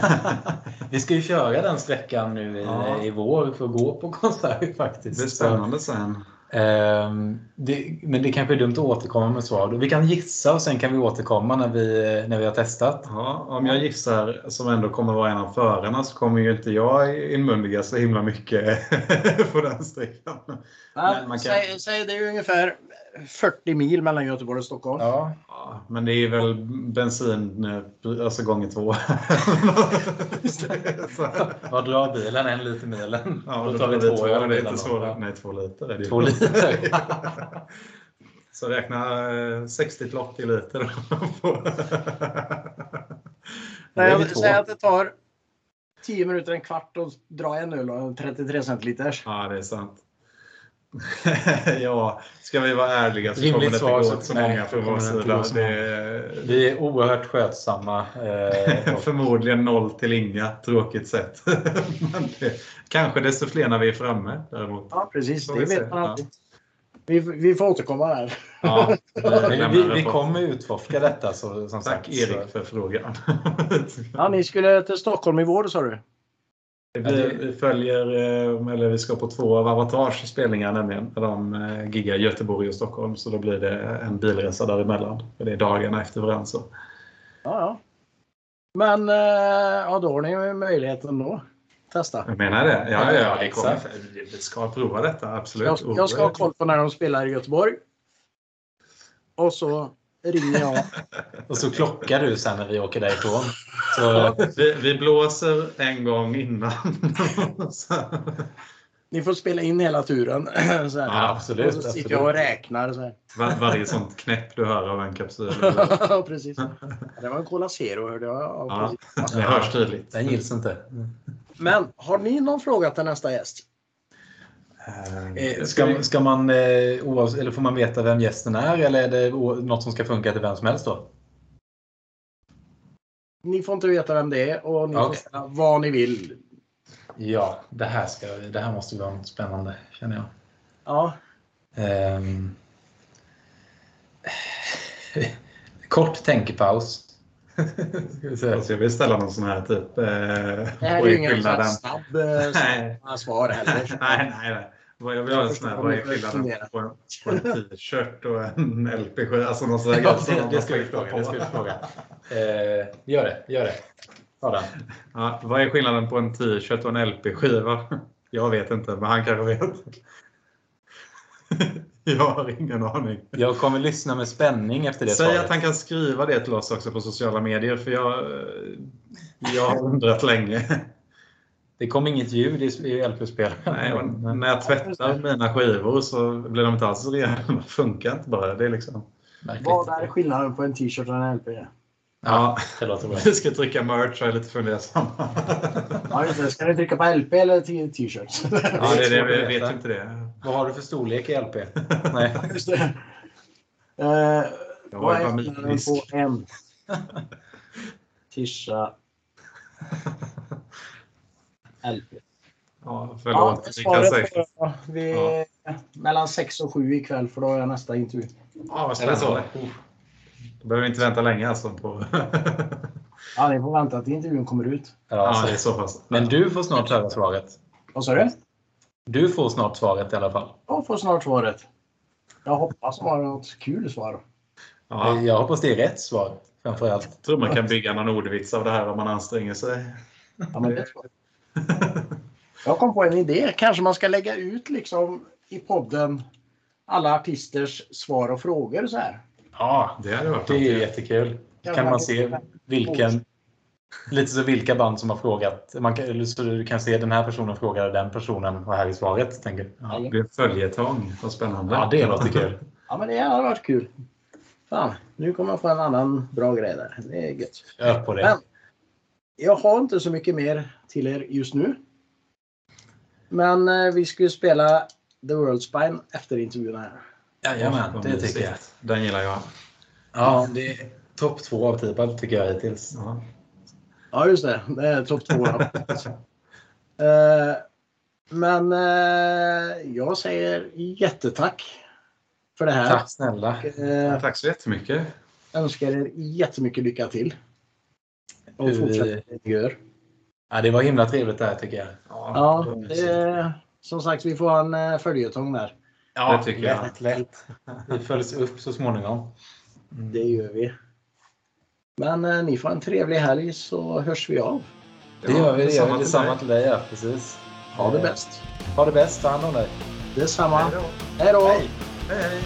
vi ska ju köra den sträckan nu i, Ja. i vår för att gå på konsert faktiskt. Det blir spännande sen. Ehm, det, men det kanske är dumt att återkomma med svar. Vi kan gissa och sen kan vi återkomma när vi, när vi har testat. Ja, om jag gissar, som ändå kommer vara en av förarna, så kommer ju inte jag inmundiga så himla mycket på den sträckan. Man kan- säg, säg det är ungefär 40 mil mellan Göteborg och Stockholm. Ja, men det är väl bensin eh, alltså gånger två. så, vad drar bilen? En liter milen? ja, Då då tar vi två öl det inte. Nej, två liter. Två liter. Så räkna eh, 60 till 80 liter. på- Det är vi Nej, säg att det tar 10 minuter, en kvart att dra en öl och en 33 centiliters. ja, det är sant. ja, ska vi vara ärliga så Rimligt kommer det inte gå så- så nej, många från vår sida. så är, Vi är oerhört skötsamma. Eh, och, Förmodligen noll till inga, tråkigt sett. Men det, kanske desto fler när vi är framme däremot. Ja, precis. Får Det vet man alltid. Vi, vi får återkomma där. Ja, vi, vi, kommer utforska detta. Så, som Tack sagt, Erik för frågan. Ja, ni skulle till Stockholm i vår sa du? Det blir, vi följer, eh, eller vi ska på två av Avatars spelningar nämligen. De eh, giggar Göteborg och Stockholm. Så då blir det en bilresa däremellan. För det är dagarna efter varandra. Så. Ja, ja. Men eh, ja, då har ni möjligheten då. Testa. Jag menar det. Ja, ja, ja vi, kommer, vi ska prova detta, absolut. Jag, jag ska ha koll på när de spelar i Göteborg. Och så ringer jag. Och så klockar du sen när vi åker därifrån. Så, Vi, vi blåser en gång innan. Ni får spela in hela turen. Så här. Ja, absolut, Och så sitter absolut. jag och räknar. Så här. Var, varje sånt knäpp du hör av en kapsyl. Ja, precis. Det var en Cola Zero hörde jag. Ja, Ja, det hörs tydligt. den gills inte. Men har ni någon fråga till nästa gäst? Eh, Ska, ska man, eh, eller får man veta vem gästen är eller är det något som ska funka till vem som helst då? Ni får inte veta vem det är och ni får Okej. säga vad ni vill. Ja, det här, ska, det här måste vara något spännande känner jag. Ja, Ehm. Kort tänkepaus. Ska vi se. Alltså, jag vill ställa någon sån här typ... Eh, det här är ju ingen skillnaden? snabb eh, svar heller. nej, nej, nej. Vad Jag vill ha en sån här, vad är skillnaden på en, på en t-shirt och en LP7? Alltså någon sån här Ja, det, det ska vi fråga. Det ska vi fråga. Eh, gör det, gör det. Ta den. Ja, vad är skillnaden på en t-shirt och en LP-skiva? Jag vet inte, men han kanske vet. Jag har ingen aning. Jag kommer lyssna med spänning efter det Säg svaret. att han kan skriva det till oss också på sociala medier, för jag, jag har undrat länge. Det kom inget ljud i, LP-spelaren. Nej, när jag tvättar mina skivor så blir de inte alls rena. De funkar inte bara. Det är liksom... Vad är skillnaden på en t-shirt och en LP? Ja, Det låter bra. vi ska trycka merch och är lite fundersam. Ja, just det. Ska ni trycka på LP eller t- t-shirt? Ja, det är det. Vi vet inte det. Vad har du för storlek i LP? Nej. Just det. Eh, Jag vad har är bara skillnaden mindisk. på en tisha LP? Ja, Ja, förlåt. kan svaret jag vid mellan 6 och 7 ikväll för då har jag nästa intervju. Ja, vad Är spännande. Då behöver vi inte vänta länge alltså på... Ja, ni får vänta till intervjun kommer ut. Ja, Ja, så- det är så pass. Men du får snart höra svaret. Vad sa du? Du får snart svaret i alla fall. Jag får snart svaret. Jag hoppas de har något kul svar. Ja, Jag hoppas det är rätt svar. Framförallt. jag tror man kan bygga någon ordvits av det här om man anstränger sig. Ja, men det tror jag. jag kom på en idé. Kanske man ska lägga ut liksom i podden alla artisters svar och frågor så här. Ja, Det hade varit det är något. jättekul. Kan man se vilken... Lite så vilka band som har frågat. Man kan, eller så du kan se den här personen frågade den personen och här är svaret. Tänker. Ja, det blir följetong. Vad spännande. Ja, det låter kul. Ja, men det hade varit kul. Fan, nu kommer jag få en annan bra grej där. Det är gött. Kör på det. Men jag har inte så mycket mer till er just nu. Men eh, vi ska ju spela The World Spine efter intervjun här. Jajamän, det mysigt. tycker jag. Den gillar jag. Ja, det är topp två av tio tycker jag hittills. Ja. Ja, just det. Det är topp två. Eh, Men eh, jag säger jättetack för det här. Tack snälla. Eh, Tack så jättemycket. önskar er jättemycket lycka till. Och Hur- fortsätt det ni gör. Ja, det var himla trevligt det här tycker jag. Ja, det, som sagt, vi får en eh, följetong där. Ja, Det tycker jag. lätt, lätt. Vi följs upp så småningom. Det gör vi. Men eh, ni får en trevlig helg så hörs vi av. Det gör vi. Det gör vi. till Detsamma till dig. Ja, precis. Ha det bäst. Ha det bäst. Ta hand om dig. Detsamma. Hej då. Hej då! Hej.